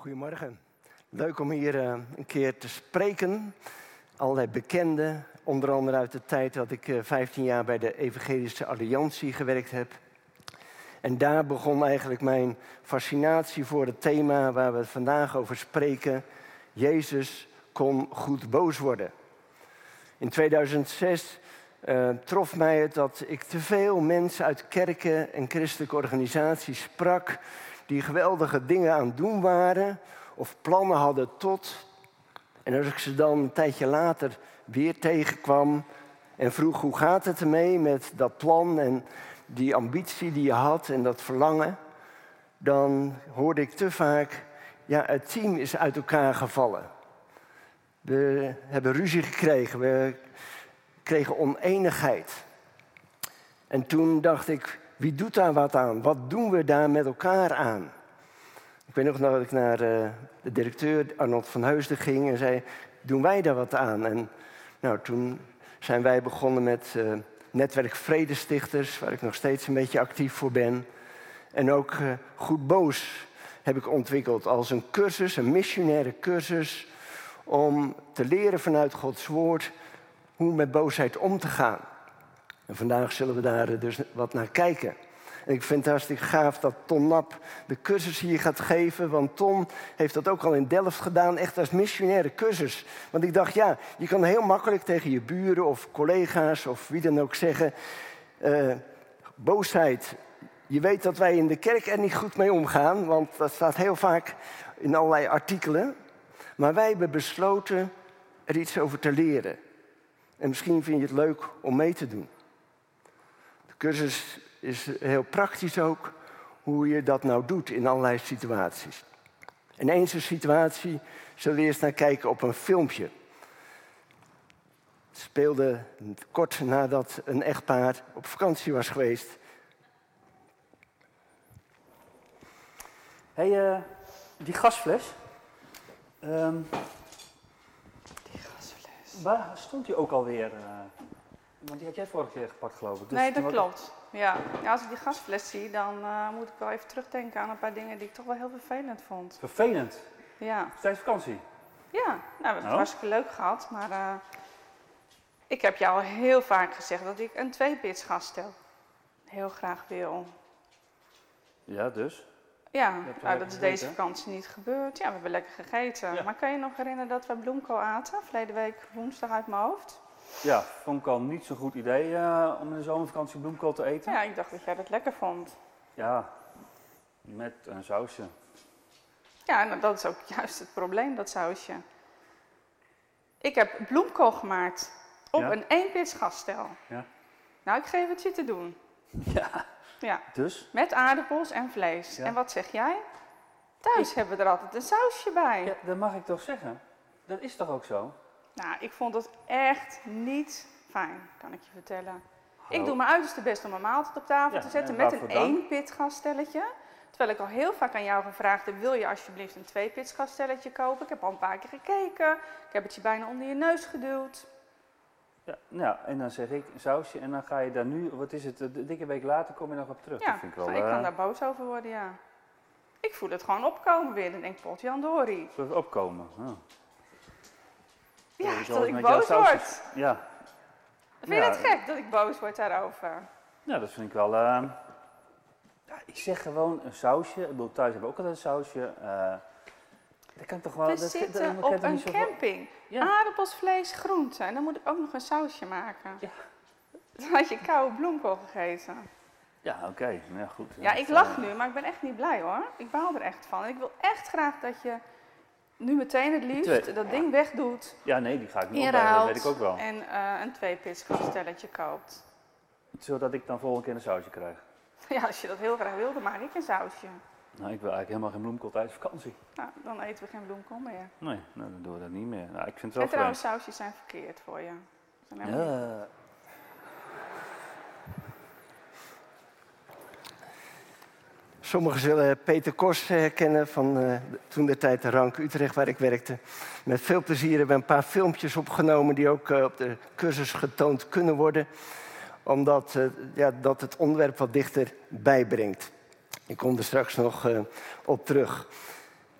Goedemorgen. Leuk om hier uh, een keer te spreken. Allerlei bekenden, onder andere uit de tijd dat ik uh, eh, 15 jaar bij de Evangelische Alliantie gewerkt heb. En daar begon eigenlijk mijn fascinatie voor het thema waar we het vandaag over spreken. Jezus kon goed boos worden. In 2006 uh, eh, trof mij het dat ik te veel mensen uit kerken en christelijke organisaties sprak die geweldige dingen aan het doen waren of plannen hadden tot. En als ik ze dan een tijdje later weer tegenkwam en vroeg hoe gaat het ermee met dat plan en die ambitie die je had en dat verlangen, dan hoorde ik te vaak, ja, het team is uit elkaar gevallen. We hebben ruzie gekregen, we kregen oneenigheid. En toen dacht ik, wie doet daar wat aan? Wat doen we daar met elkaar aan? Ik weet nog dat ik naar uh, de directeur Arnold van Heusden ging en zei: Doen wij daar wat aan? En nou, toen zijn wij begonnen met uh, netwerk Vredestichters, waar ik nog steeds een beetje actief voor ben. En ook uh, Goed Boos heb ik ontwikkeld als een cursus, een missionaire cursus, om te leren vanuit Gods Woord hoe met boosheid om te gaan. En vandaag zullen we daar dus wat naar kijken. En ik vind het hartstikke gaaf dat Ton Nap de cursus hier gaat geven. Want Ton heeft dat ook al in Delft gedaan, echt als missionaire cursus. Want ik dacht, ja, je kan heel makkelijk tegen je buren of collega's of wie dan ook zeggen... Uh, boosheid, je weet dat wij in de kerk er niet goed mee omgaan, want dat staat heel vaak in allerlei artikelen. Maar wij hebben besloten er iets over te leren. En misschien vind je het leuk om mee te doen. Cursus is heel praktisch ook hoe je dat nou doet in allerlei situaties. In een situatie zullen we eerst naar kijken op een filmpje. Het speelde kort nadat een echtpaar op vakantie was geweest. Hé, hey, uh, die gasfles. Um, die gasfles. Waar stond die ook alweer? Uh, want die had jij vorige keer gepakt, geloof ik. Dus nee, dat klopt. Ja. ja, als ik die gasfles zie, dan uh, moet ik wel even terugdenken aan een paar dingen die ik toch wel heel vervelend vond. Vervelend? Ja. Tijdens vakantie? Ja, nou, we hebben het oh. hartstikke leuk gehad, maar uh, ik heb jou al heel vaak gezegd dat ik een tweepits stel. Heel graag wil. Ja, dus? Ja, nou, dat is deze vakantie niet gebeurd. Ja, we hebben lekker gegeten. Ja. Maar kan je nog herinneren dat we bloemkool aten? Verleden week woensdag uit mijn hoofd. Ja, vond ik al niet zo'n goed idee uh, om in de zomervakantie bloemkool te eten. Ja, ik dacht dat jij dat lekker vond. Ja, met een sausje. Ja, nou, dat is ook juist het probleem, dat sausje. Ik heb bloemkool gemaakt op een eenpits gasstel. Ja. Nou, ik geef het je te doen. Ja. ja. Dus? Met aardappels en vlees. En wat zeg jij? Thuis hebben we er altijd een sausje bij. Ja, dat mag ik toch zeggen? Dat is toch ook zo? Nou, ik vond het echt niet fijn, kan ik je vertellen. Ik doe mijn uiterste best om een maaltijd op tafel te zetten met een één pit gasstelletje. Terwijl ik al heel vaak aan jou gevraagd heb, wil je alsjeblieft een twee pit gasstelletje kopen? Ik heb al een paar keer gekeken. Ik heb het je bijna onder je neus geduwd. Ja, nou, en dan zeg ik sausje en dan ga je daar nu, wat is het, een dikke week later kom je nog op terug. Ja, vind ik, wel, ik kan uh... daar boos over worden, ja. Ik voel het gewoon opkomen weer. Dan denk ik, pot Jan Dori. Opkomen, oh. Ja, dat ik boos word. Ja. Vind je het gek dat ik boos word daarover? Ja, dat vind ik wel... Uh... Ja, ik zeg gewoon een sausje. Ik bedoel, thuis hebben we ook altijd een sausje. Uh... Dat kan toch wel... We dat, zitten op een camping. Ja. Aardappels, vlees, groenten. En dan moet ik ook nog een sausje maken. Ja. Dan had je koude bloemkool gegeten. Ja, oké. Ja, goed. Ja, ik lach nu, maar ik ben echt niet blij hoor. Ik baal er echt van. Ik wil echt graag dat je nu meteen het liefst dat ding wegdoet. Ja, nee, die ga ik niet opbrengen, dat weet ik ook wel. En uh, een tweepitskastelletje koopt. Zodat ik dan volgende keer een sausje krijg. Ja, als je dat heel graag wil, dan maak ik een sausje. Nou, ik wil eigenlijk helemaal geen bloemkool tijdens vakantie. Nou, dan eten we geen bloemkool meer. Nee, nou, dan doen we dat niet meer. Nou, ik vind het wel en trouwens, sausjes zijn verkeerd voor je. Ja, Sommigen zullen Peter Kors herkennen van uh, toen de tijd de Rank Utrecht waar ik werkte. Met veel plezier hebben we een paar filmpjes opgenomen die ook uh, op de cursus getoond kunnen worden. Omdat ja, dat het onderwerp wat dichter bijbrengt. Ik kom er straks nog op terug.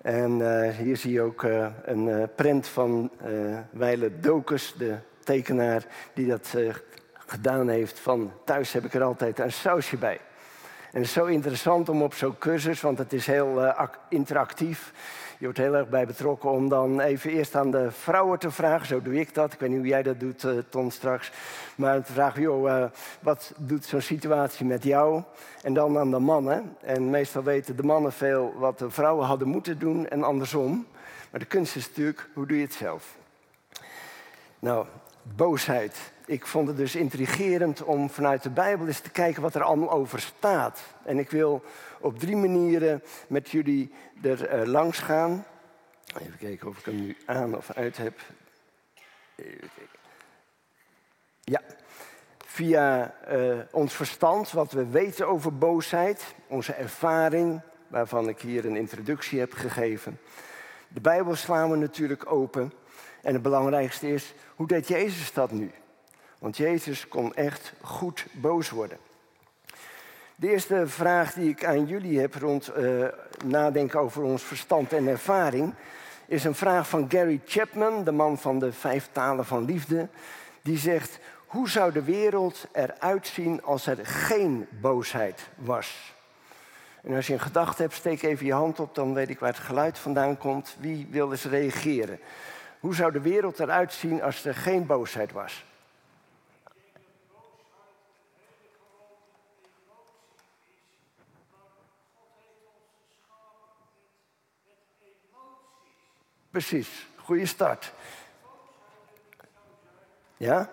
En hier zie je ook een print van Weile Dokus, de tekenaar die dat gedaan heeft. Van thuis heb ik er altijd een sausje bij. En het is zo interessant om op zo'n cursus, want het is heel interactief je wordt heel erg bij betrokken om dan even eerst aan de vrouwen te vragen. Zo doe ik dat. Ik weet niet hoe jij dat doet, uh, Ton, straks. Maar te vragen, joh, uh, wat doet zo'n situatie met jou? En dan aan de mannen. En meestal weten de mannen veel wat de vrouwen hadden moeten doen en andersom. Maar de kunst is natuurlijk, hoe doe je het zelf? Nou, boosheid. Ik vond het dus intrigerend om vanuit de Bijbel eens te kijken wat er allemaal over staat. En ik wil op drie manieren met jullie er uh, langs gaan. Even kijken of ik hem nu aan of uit heb. Ja, via uh, ons verstand, wat we weten over boosheid, onze ervaring, waarvan ik hier een introductie heb gegeven. De Bijbel slaan we natuurlijk open. En het belangrijkste is, hoe deed Jezus dat nu? Want Jezus kon echt goed boos worden. De eerste vraag die ik aan jullie heb rond uh, nadenken over ons verstand en ervaring, is een vraag van Gary Chapman, de man van de vijf talen van liefde. Die zegt: Hoe zou de wereld eruit zien als er geen boosheid was? En als je een gedachte hebt, steek even je hand op, dan weet ik waar het geluid vandaan komt. Wie wil eens reageren? Hoe zou de wereld eruit zien als er geen boosheid was? Precies, goede start. Ja?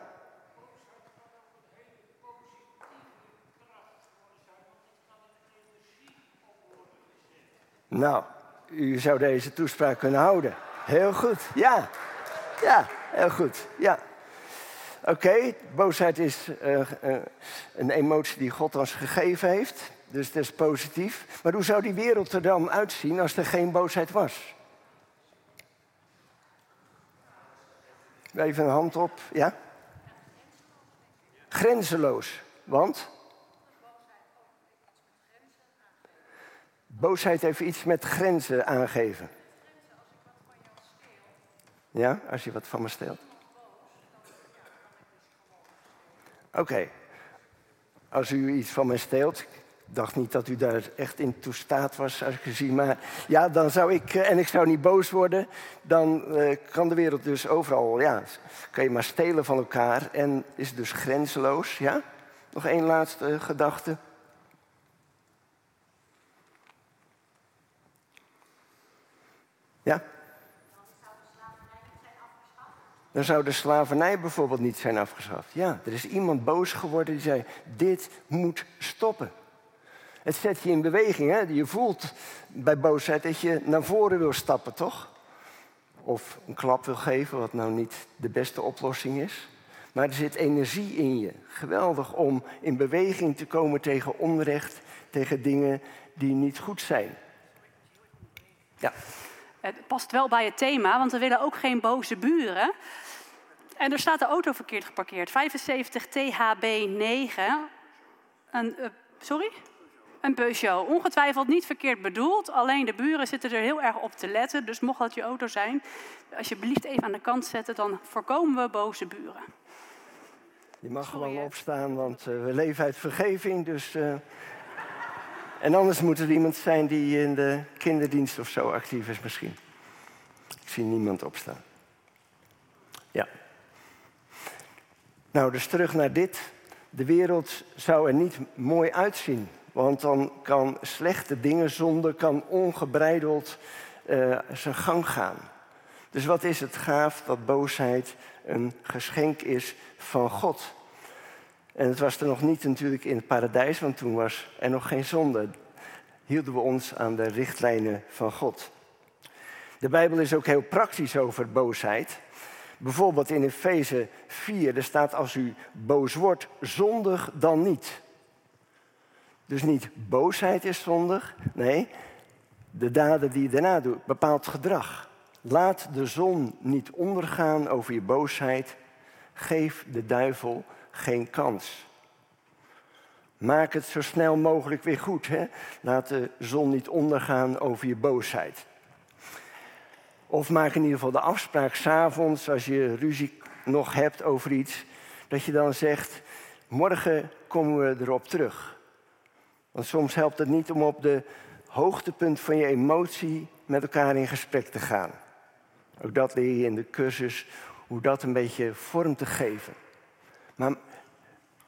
Nou, u zou deze toespraak kunnen houden. Heel goed, ja. Ja, heel goed, ja. Oké, boosheid is uh, uh, een emotie die God ons gegeven heeft. Dus het is positief. Maar hoe zou die wereld er dan uitzien als er geen boosheid was? Even een hand op, ja? Grenzeloos, want? Boosheid heeft iets met grenzen aangeven. Ja, als je wat van me stelt. Oké. Als u iets van me steelt, dacht niet dat u daar echt in toestaat was, als ik u. Maar ja, dan zou ik, eh, en ik zou niet boos worden, dan uh, kan de wereld dus overal, ja, kan je maar stelen van elkaar en is dus grenzeloos, ja? Nog één laatste gedachte. Ja? Dan zou de slavernij bijvoorbeeld niet zijn afgeschaft. Ja, er is iemand boos geworden die zei: Dit moet stoppen. Het zet je in beweging. Hè? Je voelt bij boosheid dat je naar voren wil stappen, toch? Of een klap wil geven, wat nou niet de beste oplossing is. Maar er zit energie in je. Geweldig om in beweging te komen tegen onrecht, tegen dingen die niet goed zijn. Ja. Het past wel bij het thema, want we willen ook geen boze buren. En er staat de auto verkeerd geparkeerd. 75 THB9. Een, uh, sorry? Een Peugeot. Ongetwijfeld niet verkeerd bedoeld. Alleen de buren zitten er heel erg op te letten. Dus mocht dat je auto zijn, alsjeblieft even aan de kant zetten. Dan voorkomen we boze buren. Je mag gewoon opstaan, want uh, we leven uit vergeving. Dus, uh... En anders moet er iemand zijn die in de kinderdienst of zo actief is misschien. Ik zie niemand opstaan. Ja. Nou, dus terug naar dit. De wereld zou er niet mooi uitzien. Want dan kan slechte dingen, zonde, kan ongebreideld uh, zijn gang gaan. Dus wat is het gaaf dat boosheid een geschenk is van God. En het was er nog niet natuurlijk in het paradijs, want toen was er nog geen zonde. Hielden we ons aan de richtlijnen van God. De Bijbel is ook heel praktisch over boosheid. Bijvoorbeeld in Efeze 4, er staat als u boos wordt, zondig dan niet. Dus niet boosheid is zondig, nee, de daden die je daarna doet, bepaalt gedrag. Laat de zon niet ondergaan over je boosheid. Geef de duivel geen kans. Maak het zo snel mogelijk weer goed. Hè? Laat de zon niet ondergaan over je boosheid. Of maak in ieder geval de afspraak s'avonds, als je ruzie nog hebt over iets, dat je dan zegt, morgen komen we erop terug. Want soms helpt het niet om op de hoogtepunt van je emotie met elkaar in gesprek te gaan. Ook dat leer je in de cursus, hoe dat een beetje vorm te geven. Maar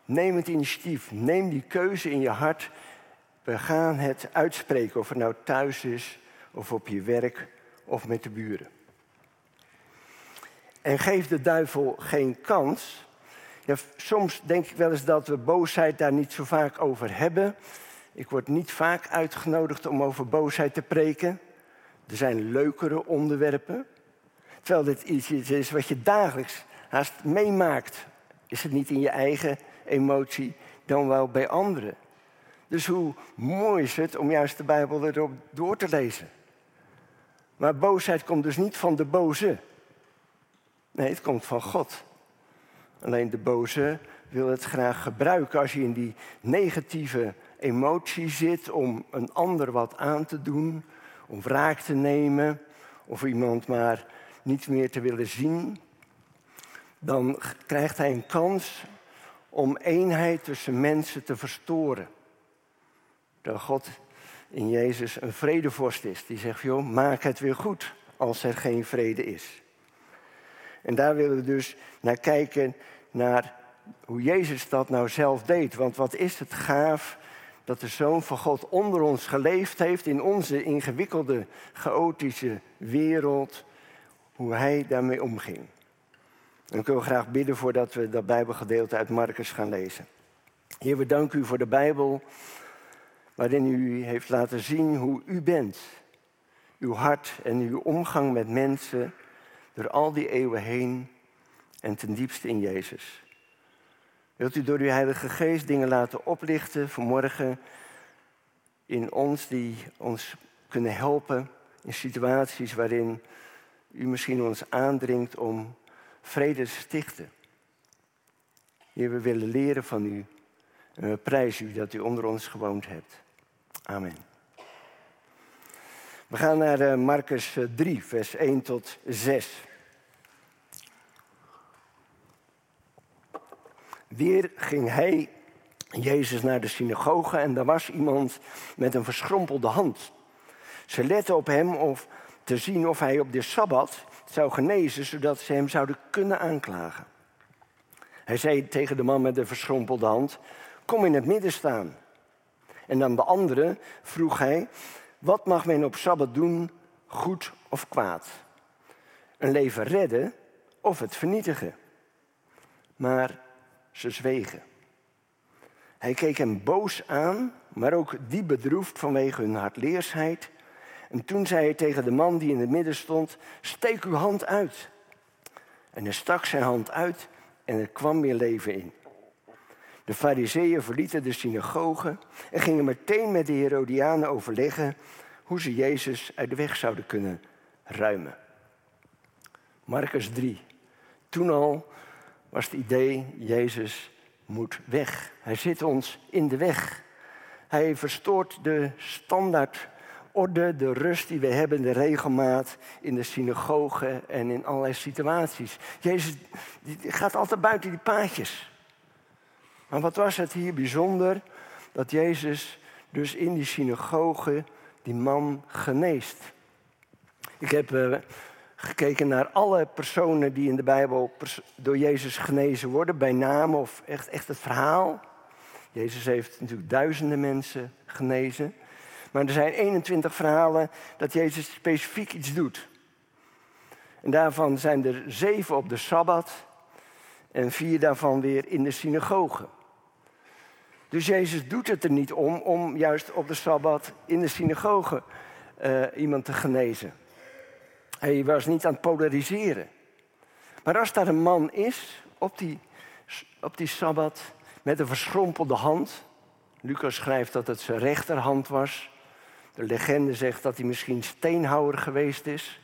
neem het initiatief, neem die keuze in je hart. We gaan het uitspreken, of het nou thuis is, of op je werk, of met de buren. En geef de duivel geen kans. Ja, soms denk ik wel eens dat we boosheid daar niet zo vaak over hebben. Ik word niet vaak uitgenodigd om over boosheid te preken. Er zijn leukere onderwerpen. Terwijl dit iets is wat je dagelijks haast meemaakt. Is het niet in je eigen emotie, dan wel bij anderen. Dus hoe mooi is het om juist de Bijbel erop door te lezen. Maar boosheid komt dus niet van de boze. Nee, het komt van God. Alleen de boze wil het graag gebruiken als je in die negatieve emotie zit om een ander wat aan te doen, om wraak te nemen of iemand maar niet meer te willen zien. Dan krijgt hij een kans om eenheid tussen mensen te verstoren. Dat God in Jezus een vredevorst is. Die zegt, joh, maak het weer goed als er geen vrede is. En daar willen we dus naar kijken, naar hoe Jezus dat nou zelf deed. Want wat is het gaaf dat de Zoon van God onder ons geleefd heeft in onze ingewikkelde, chaotische wereld, hoe hij daarmee omging. En ik wil graag bidden voordat we dat Bijbelgedeelte uit Marcus gaan lezen. Heer, we danken u voor de Bijbel, waarin u heeft laten zien hoe u bent. Uw hart en uw omgang met mensen door al die eeuwen heen en ten diepste in Jezus. Wilt u door uw Heilige Geest dingen laten oplichten vanmorgen in ons die ons kunnen helpen in situaties waarin u misschien ons aandringt om vrede te stichten. Heer, we willen leren van u en we prijzen u dat u onder ons gewoond hebt. Amen. We gaan naar eh, Marcus 3, eh, vers 1 tot 6. Weer ging hij, Jezus, naar de synagoge en daar was iemand met een verschrompelde hand. Ze letten op hem om te zien of hij op de Sabbat zou genezen, zodat ze hem zouden kunnen aanklagen. Hij zei tegen de man met de verschrompelde hand, kom in het midden staan. En aan de andere vroeg hij, wat mag men op Sabbat doen, goed of kwaad? Een leven redden of het vernietigen? Maar ze zwegen. Hij keek hem boos aan, maar ook diep bedroefd vanwege hun hardleersheid. En toen zei hij tegen de man die in het midden stond: Steek uw hand uit. En hij stak zijn hand uit en er kwam weer leven in. De fariseeën verlieten de synagoge en gingen meteen met de Herodianen overleggen hoe ze Jezus uit de weg zouden kunnen ruimen. Marcus 3. Toen al was het idee, Jezus moet weg. Hij zit ons in de weg. Hij verstoort de standaardorde, de rust die we hebben, de regelmaat in de synagoge en in allerlei situaties. Jezus gaat altijd buiten die paadjes. Maar wat was het hier bijzonder dat Jezus dus in die synagoge die man geneest. Ik heb uh, gekeken naar alle personen die in de Bijbel door Jezus genezen worden, bij naam of echt, echt het verhaal. Jezus heeft natuurlijk duizenden mensen genezen. Maar er zijn 21 verhalen dat Jezus specifiek iets doet. En daarvan zijn er zeven op de Sabbat en vier daarvan weer in de synagoge. Dus Jezus doet het er niet om om juist op de Sabbat in de synagoge uh, iemand te genezen. Hij was niet aan het polariseren. Maar als daar een man is op die, op die Sabbat met een verschrompelde hand. Lucas schrijft dat het zijn rechterhand was. De legende zegt dat hij misschien steenhouwer geweest is.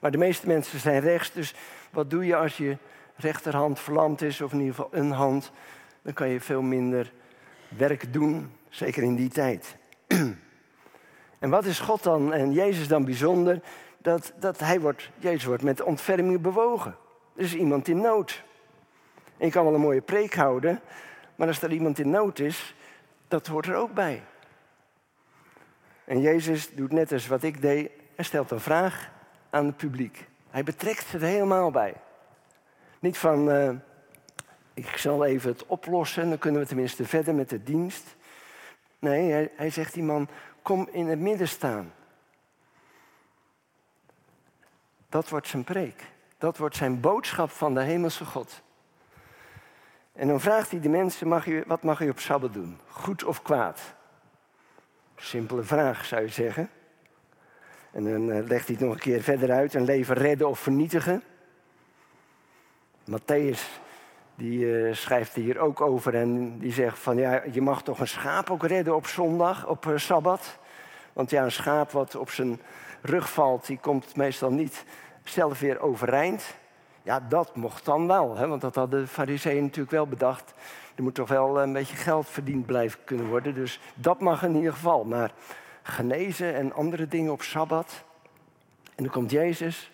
Maar de meeste mensen zijn rechts, dus wat doe je als je rechterhand verlamd is, of in ieder geval een hand? Dan kan je veel minder werk doen, zeker in die tijd. En wat is God dan en Jezus dan bijzonder? Dat, dat hij wordt, Jezus wordt met ontferming bewogen. Er is iemand in nood. En je kan wel een mooie preek houden, maar als er iemand in nood is, dat hoort er ook bij. En Jezus doet net als wat ik deed, hij stelt een vraag aan het publiek. Hij betrekt ze er helemaal bij. Niet van, uh, ik zal even het oplossen, dan kunnen we tenminste verder met de dienst. Nee, hij, hij zegt die man, kom in het midden staan. Dat wordt zijn preek. Dat wordt zijn boodschap van de hemelse God. En dan vraagt hij de mensen, mag wat mag u op Sabbat doen? Goed of kwaad? Simpele vraag, zou je zeggen. En dan eh, legt hij het nog een keer verder uit. Een leven redden of vernietigen. Matthäus die uh, schrijft hier ook over en die zegt van ja, je mag toch een schaap ook redden op zondag, op uh, Sabbat. Want ja, een schaap wat op zijn rug valt, die komt meestal niet zelf weer overeind. Ja, dat mocht dan wel, hè, want dat hadden de fariseeën natuurlijk wel bedacht. Er moet toch wel een beetje geld verdiend blijven kunnen worden. Dus dat mag in ieder geval. Maar genezen en andere dingen op Sabbat. En dan komt Jezus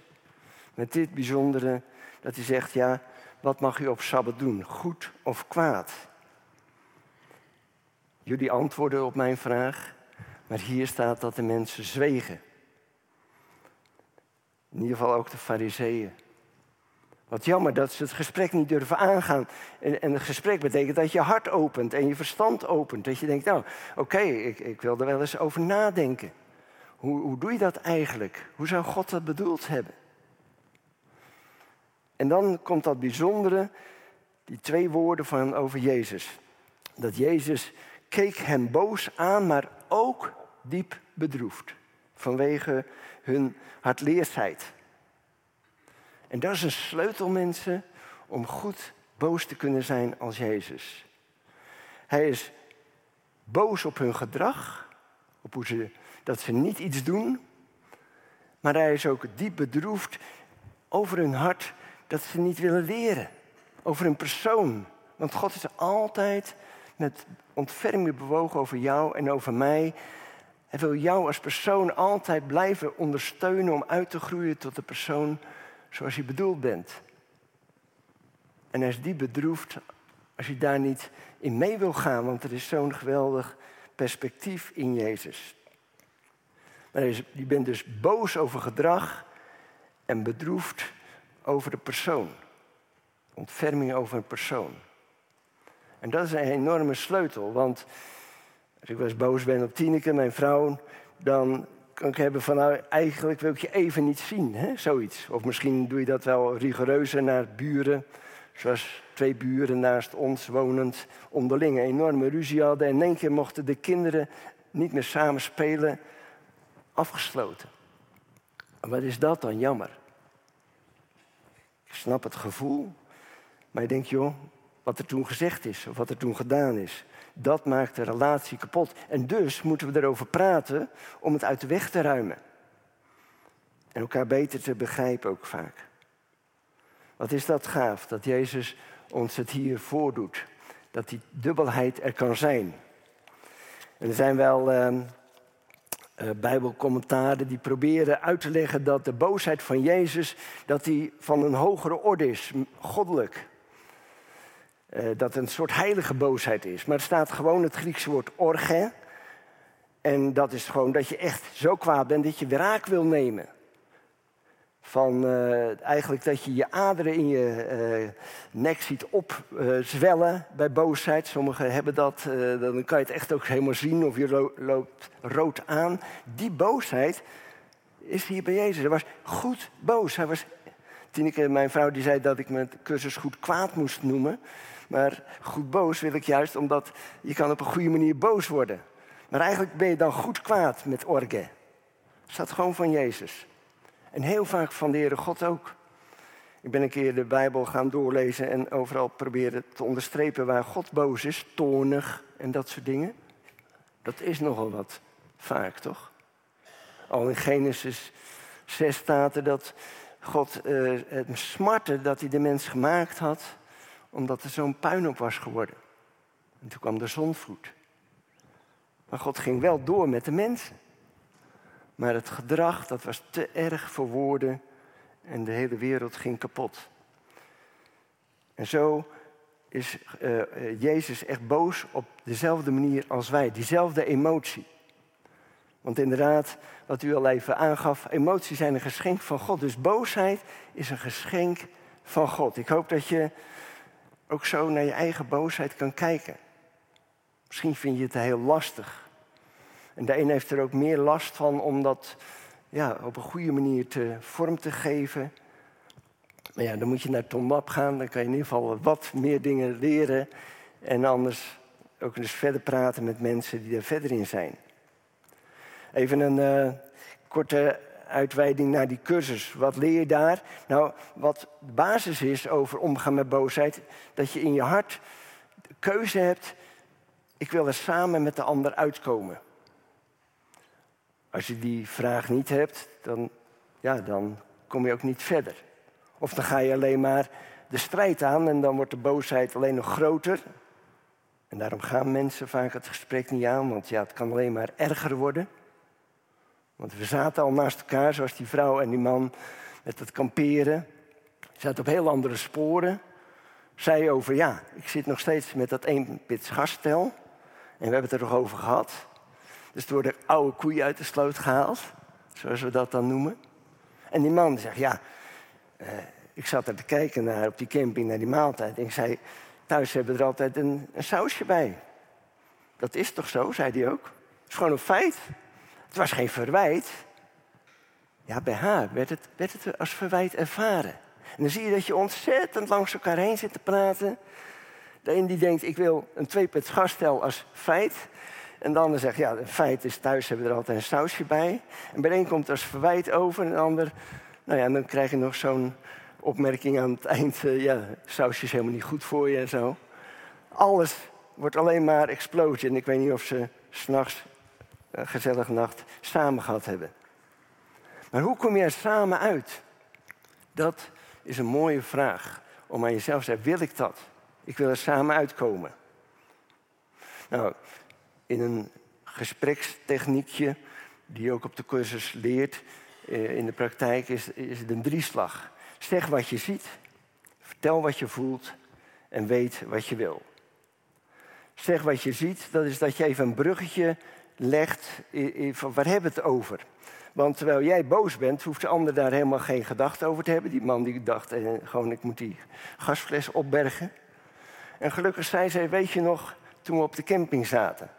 met dit bijzondere, dat hij zegt, ja, wat mag u op Sabbat doen, goed of kwaad? Jullie antwoorden op mijn vraag, maar hier staat dat de mensen zwegen. In ieder geval ook de fariseeën. Wat jammer dat ze het gesprek niet durven aangaan. En, en het gesprek betekent dat je hart opent en je verstand opent. Dat je denkt, nou, oké, ik, ik wil er wel eens over nadenken. Hoe, hoe doe je dat eigenlijk? Hoe zou God dat bedoeld hebben? En dan komt dat bijzondere, die twee woorden van over Jezus. Dat Jezus keek hem boos aan, maar ook diep bedroefd. Vanwege hun hardleersheid. En dat is een sleutel, mensen, om goed boos te kunnen zijn als Jezus. Hij is boos op hun gedrag, op hoe ze, dat ze niet iets doen. Maar hij is ook diep bedroefd over hun hart dat ze niet willen leren. Over hun persoon. Want God is altijd met ontferming bewogen over jou en over mij. Hij wil jou als persoon altijd blijven ondersteunen om uit te groeien tot de persoon zoals je bedoeld bent. En hij is die bedroefd als je daar niet in mee wil gaan, want er is zo'n geweldig perspectief in Jezus. Maar je bent dus boos over gedrag en bedroefd over de persoon. Ontferming over een persoon. En dat is een enorme sleutel, want als ik eens boos ben op Tineke, mijn vrouw, dan kan ik hebben van nou, eigenlijk wil ik je even niet zien, hè? zoiets. Of misschien doe je dat wel rigoureuzer naar buren, zoals twee buren naast ons wonend onderling een enorme ruzie hadden. En in één keer mochten de kinderen niet meer samen spelen, afgesloten. Wat is dat dan jammer? Ik snap het gevoel, maar ik denk, joh, wat er toen gezegd is of wat er toen gedaan is, dat maakt de relatie kapot. En dus moeten we erover praten om het uit de weg te ruimen. En elkaar beter te begrijpen ook vaak. Wat is dat gaaf, dat Jezus ons het hier voordoet. Dat die dubbelheid er kan zijn. Er zijn wel uh, uh, bijbelcommentaren die proberen uit te leggen dat de boosheid van Jezus dat die van een hogere orde is, goddelijk. Uh, dat een soort heilige boosheid is. Maar er staat gewoon het Griekse woord orge. En dat is gewoon dat je echt zo kwaad bent dat je wraak wil nemen. Van uh, eigenlijk dat je je aderen in je uh, nek ziet opzwellen bij boosheid. Sommigen hebben dat, dan kan je het echt ook helemaal zien of je loopt rood aan. Die boosheid is hier bij Jezus. Hij was goed boos. Hij was, Tineke, mijn vrouw, die zei dat ik mijn cursus goed kwaad moest noemen. Maar goed boos wil ik juist omdat je kan op een goede manier boos worden. Maar eigenlijk ben je dan goed kwaad met orge. Dat staat gewoon van Jezus. En heel vaak van de Heere God ook. Ik ben een keer de Bijbel gaan doorlezen en overal proberen te onderstrepen waar God boos is, toornig en dat soort dingen. Dat is nogal wat vaak, toch? Al in Genesis 6 staat er dat God uh, het smarte dat hij de mens gemaakt had, omdat er zo'n puin op was geworden. En toen kwam de zonvloed. Maar God ging wel door met de mensen. Maar het gedrag, dat was te erg voor woorden en de hele wereld ging kapot. En zo is uh, Jezus echt boos op dezelfde manier als wij, diezelfde emotie. Want inderdaad, wat u al even aangaf, emoties zijn een geschenk van God. Dus boosheid is een geschenk van God. Ik hoop dat je ook zo naar je eigen boosheid kan kijken. Misschien vind je het heel lastig. En de een heeft er ook meer last van om dat ja, op een goede manier te vorm te geven. Maar ja, dan moet je naar Tom Lab gaan. Dan kan je in ieder geval wat meer dingen leren. En anders ook eens verder praten met mensen die er verder in zijn. Even een uh, korte uitweiding naar die cursus. Wat leer je daar? Nou, wat de basis is over omgaan met boosheid, dat je in je hart de keuze hebt, ik wil er samen met de ander uitkomen. Als je die vraag niet hebt, dan, ja, dan kom je ook niet verder. Of dan ga je alleen maar de strijd aan en dan wordt de boosheid alleen nog groter. En daarom gaan mensen vaak het gesprek niet aan, want ja, het kan alleen maar erger worden. Want we zaten al naast elkaar, zoals die vrouw en die man met het kamperen. Ze zaten op heel andere sporen. Zij over, ja, ik zit nog steeds met dat eenpits gasstel. En we hebben het er nog over gehad. Dus er worden oude koeien uit de sloot gehaald, zoals we dat dan noemen. En die man zegt, ja, uh, ik zat er te kijken naar, op die camping naar die maaltijd. En ik zei, thuis hebben we er altijd een, een sausje bij. Dat is toch zo, zei hij ook. Het is gewoon een feit. Het was geen verwijt. Ja, bij haar werd het, werd het als verwijt ervaren. En dan zie je dat je ontzettend langs elkaar heen zit te praten. De een die denkt, ik wil een tweepet gasstel als feit. En de ander zegt, ja, een feit is thuis hebben we er altijd een sausje bij. En bij de een komt als verwijt over en de ander... Nou ja, dan krijg je nog zo'n opmerking aan het eind. Uh, ja, sausje is helemaal niet goed voor je en zo. Alles wordt alleen maar explosie. En ik weet niet of ze s'nachts gezellige nacht samen gehad hebben. Maar hoe kom je er samen uit? Dat is een mooie vraag om aan jezelf te zeggen, wil ik dat? Ik wil er samen uitkomen. Nou, in een gesprekstechniekje die je ook op de cursus leert, eh, in de praktijk is, is het een drieslag. Zeg wat je ziet, vertel wat je voelt en weet wat je wil. Zeg wat je ziet, dat is dat je even een bruggetje legt van waar hebben we het over? Want terwijl jij boos bent, hoeft de ander daar helemaal geen gedachte over te hebben. Die man die dacht eh, gewoon, ik moet die gasfles opbergen. En gelukkig zei zij, weet je nog, toen we op de camping zaten.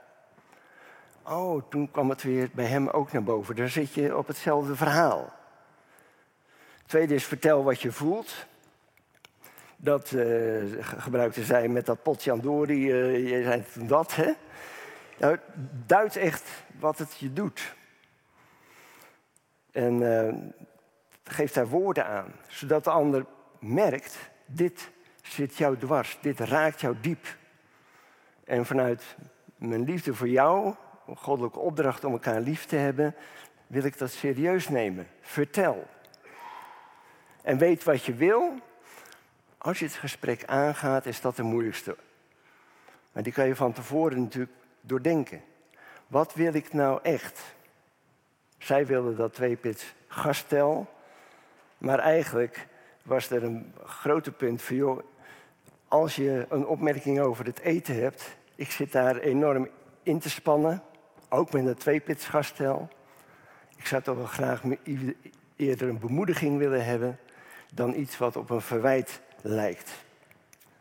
Oh, toen kwam het weer bij hem ook naar boven. Dan zit je op hetzelfde verhaal. Tweede is vertel wat je voelt. Dat uh, gebruikte zij met dat potjandori, uh, eh, je zei dat, hè? Nou, duidt echt wat het je doet. En uh, geeft daar woorden aan, zodat de ander merkt, dit zit jou dwars, dit raakt jou diep. En vanuit mijn liefde voor jou, een goddelijke opdracht om elkaar lief te hebben, wil ik dat serieus nemen. Vertel. En weet wat je wil. Als je het gesprek aangaat, is dat de moeilijkste. Maar die kan je van tevoren natuurlijk doordenken. Wat wil ik nou echt? Zij wilde dat tweepits gastel. Maar eigenlijk was er een grote punt van, joh, als je een opmerking over het eten hebt, ik zit daar enorm in te spannen, ook met een tweepits gastel. Ik zou toch wel graag eerder een bemoediging willen hebben dan iets wat op een verwijt lijkt.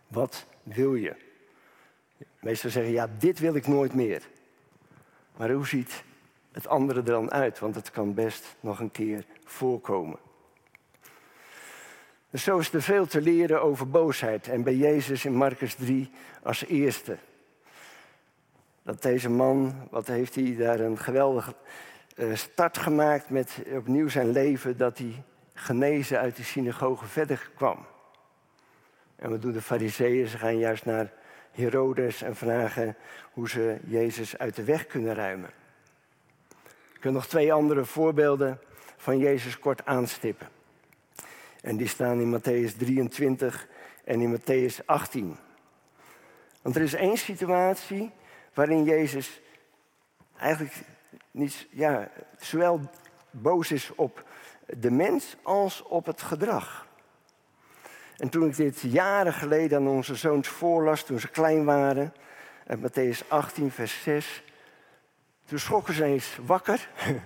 Wat wil je? Meestal zeggen, ja, dit wil ik nooit meer. Maar hoe ziet het andere er dan uit? Want het kan best nog een keer voorkomen. Dus zo is er veel te leren over boosheid. En bij Jezus in Marcus 3 als eerste. Dat deze man, wat heeft hij daar een geweldige eh, start gemaakt met opnieuw zijn leven, dat hij genezen uit de synagoge verder kwam. En wat doen de fariseeën? Ze gaan juist naar Herodes en vragen hoe ze Jezus uit de weg kunnen ruimen. Ik wil nog twee andere voorbeelden van Jezus kort aanstippen. En die staan in Matthäus 23 en in Matthäus 18. Want er is één situatie waarin Jezus eigenlijk niet, ja, zowel boos is op de mens als op het gedrag. En toen ik dit jaren geleden aan onze zoons voorlas, toen ze klein waren, uit Matthäus 18, vers 6, toen schrokken ze eens wakker.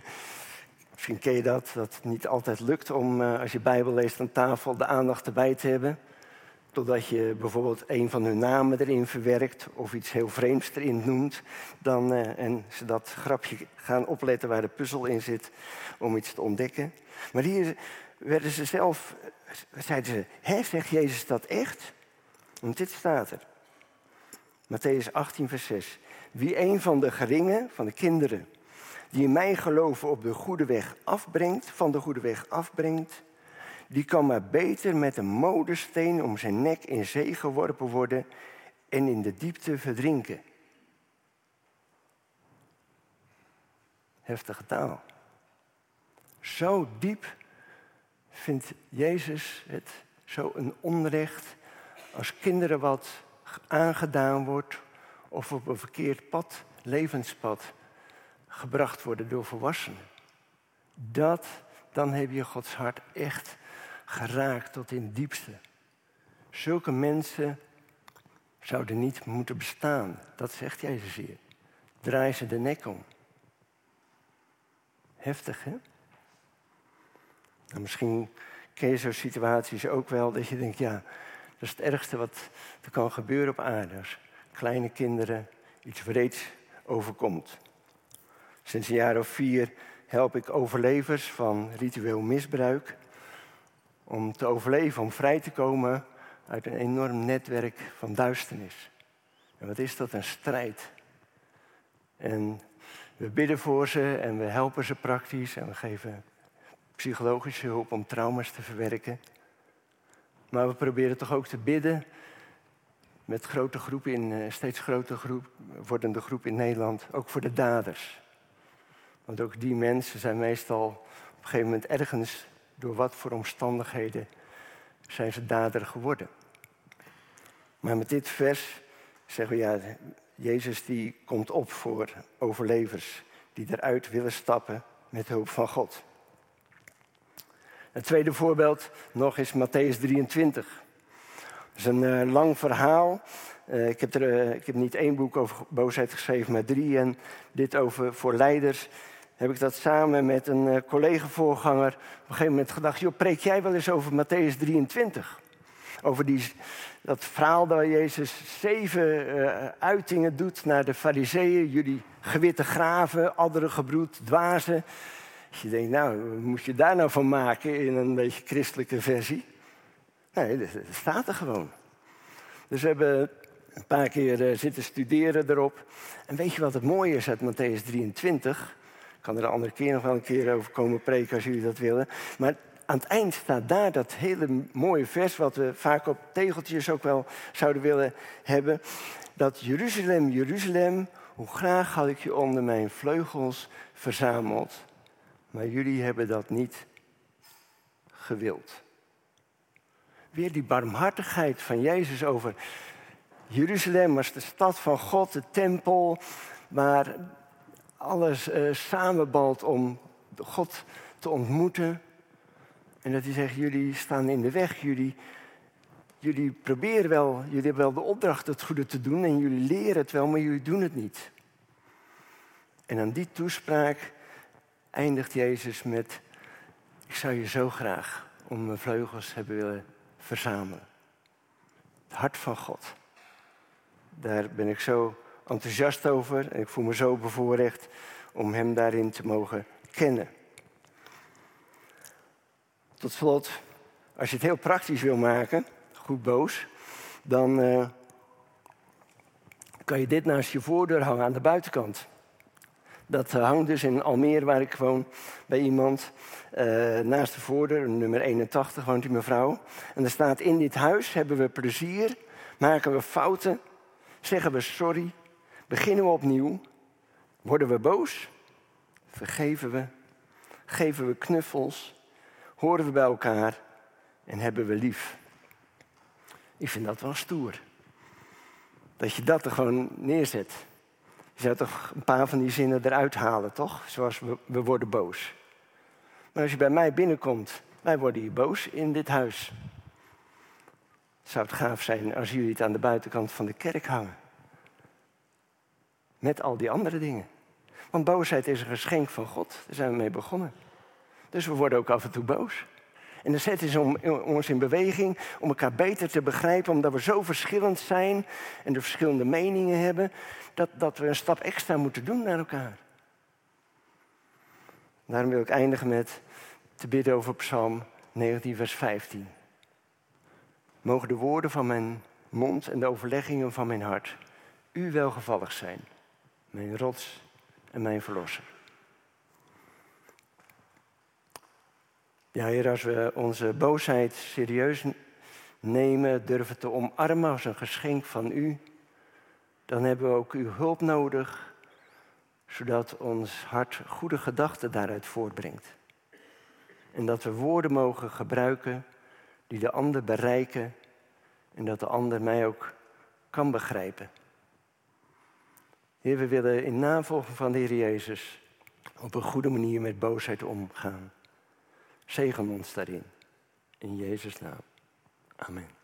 Misschien ken je dat, dat het niet altijd lukt om uh, als je Bijbel leest aan tafel de aandacht erbij te hebben. Totdat je bijvoorbeeld een van hun namen erin verwerkt of iets heel vreemds erin noemt. Dan, uh, en ze dat grapje gaan opletten waar de puzzel in zit om iets te ontdekken. Maar hier werden ze zelf, zeiden ze, hè, zegt Jezus dat echt? Want dit staat er. Matthäus 18, vers 6. Wie een van de geringen, van de kinderen, die in mij geloven op de goede weg afbrengt, van de goede weg afbrengt, die kan maar beter met een modesteen om zijn nek in zee geworpen worden en in de diepte verdrinken. Heftige taal. Zo diep vindt Jezus het zo een onrecht als kinderen wat aangedaan wordt of op een verkeerd pad, levenspad, gebracht worden door volwassenen. Dat, dan heb je Gods hart echt geraakt tot in het diepste. Zulke mensen zouden niet moeten bestaan. Dat zegt Jezus hier. Draai ze de nek om. Heftig, hè? Nou, misschien ken je zo'n situaties ook wel dat je denkt, ja, dat is het ergste wat er kan gebeuren op aarde. Als kleine kinderen iets wreeds overkomt. Sinds een jaar of vier help ik overlevers van ritueel misbruik om te overleven, om vrij te komen uit een enorm netwerk van duisternis. En wat is dat? Een strijd. En we bidden voor ze en we helpen ze praktisch en we geven psychologische hulp om trauma's te verwerken. Maar we proberen toch ook te bidden met grote groepen in, eh, steeds groter groep, wordende groep in Nederland, ook voor de daders. Want ook die mensen zijn meestal op een gegeven moment ergens, door wat voor omstandigheden, zijn ze dader geworden. Maar met dit vers zeggen we ja, Jezus die komt op voor overlevers die eruit willen stappen met hulp van God. Het tweede voorbeeld nog is Matthäus 23. Dat is een uh, lang verhaal. Uh, ik, heb er, uh, ik heb niet één boek over boosheid geschreven, maar drie. En dit over voor leiders heb ik dat samen met een collega-voorganger op een gegeven moment gedacht... joh, preek jij wel eens over Matthäus 23? Over die, dat verhaal dat Jezus zeven uitingen doet naar de fariseeën. Jullie gewitte graven, andere gebroed, dwazen... Als je denkt, nou, moet je daar nou van maken in een beetje christelijke versie? Nee, dat staat er gewoon. Dus we hebben een paar keer eh, zitten studeren erop. En weet je wat het mooie is uit Matthäus 23? Ik kan er een andere keer nog wel een keer over komen preken als jullie dat willen. Maar aan het eind staat daar dat hele mooie vers, wat we vaak op tegeltjes ook wel zouden willen hebben. Dat Jeruzalem, Jeruzalem, hoe graag had ik je onder mijn vleugels verzameld. Maar jullie hebben dat niet gewild. Weer die barmhartigheid van Jezus over Jeruzalem als de stad van God, de tempel, waar alles uh, samenbalt om God te ontmoeten. En dat hij zegt, jullie staan in de weg, jullie, jullie proberen wel, jullie hebben wel de opdracht het goede te doen en jullie leren het wel, maar jullie doen het niet. En aan die toespraak eindigt Jezus met, ik zou je zo graag om mijn vleugels hebben willen verzamelen. Het hart van God. Daar ben ik zo enthousiast over en ik voel me zo bevoorrecht om Hem daarin te mogen kennen. Tot slot, als je het heel praktisch wil maken, goed boos, dan uh, kan je dit naast je voordeur hangen aan de buitenkant. Dat eh, hangt dus in Almere, waar ik woon, bij iemand. Uh, naast de voordeur, nummer 81, woont die mevrouw. En er staat: In dit huis hebben we plezier, maken we fouten, zeggen we sorry, beginnen we opnieuw, worden we boos, vergeven we, geven we knuffels, horen we bij elkaar en hebben we lief. Ik vind dat wel stoer. Dat je dat er gewoon neerzet. Je zou toch een paar van die zinnen eruit halen, toch? Zoals we, we worden boos. Maar als je bij mij binnenkomt, wij worden hier boos in dit huis. Zou het gaaf zijn als jullie het aan de buitenkant van de kerk hangen. Met al die andere dingen. Want boosheid is een geschenk van God. Daar zijn we mee begonnen. Dus we worden ook af en toe boos. En dan zetten ze ons in beweging om elkaar beter te begrijpen, omdat we zo verschillend zijn en de verschillende meningen hebben, dat, dat we een stap extra moeten doen naar elkaar. Daarom wil ik eindigen met te bidden over Psalm 19, vers 15. Mogen de woorden van mijn mond en de overleggingen van mijn hart u welgevallig zijn, mijn rots en mijn verlosser. Ja, Heer, als we onze boosheid serieus nemen, durven te omarmen als een geschenk van U, dan hebben we ook Uw hulp nodig, zodat ons hart goede gedachten daaruit voortbrengt. En dat we woorden mogen gebruiken die de ander bereiken en dat de ander mij ook kan begrijpen. Heer, we willen in navolging van de Heer Jezus op een goede manier met boosheid omgaan. Zegen ons daarin. In Jezus' naam. Amen.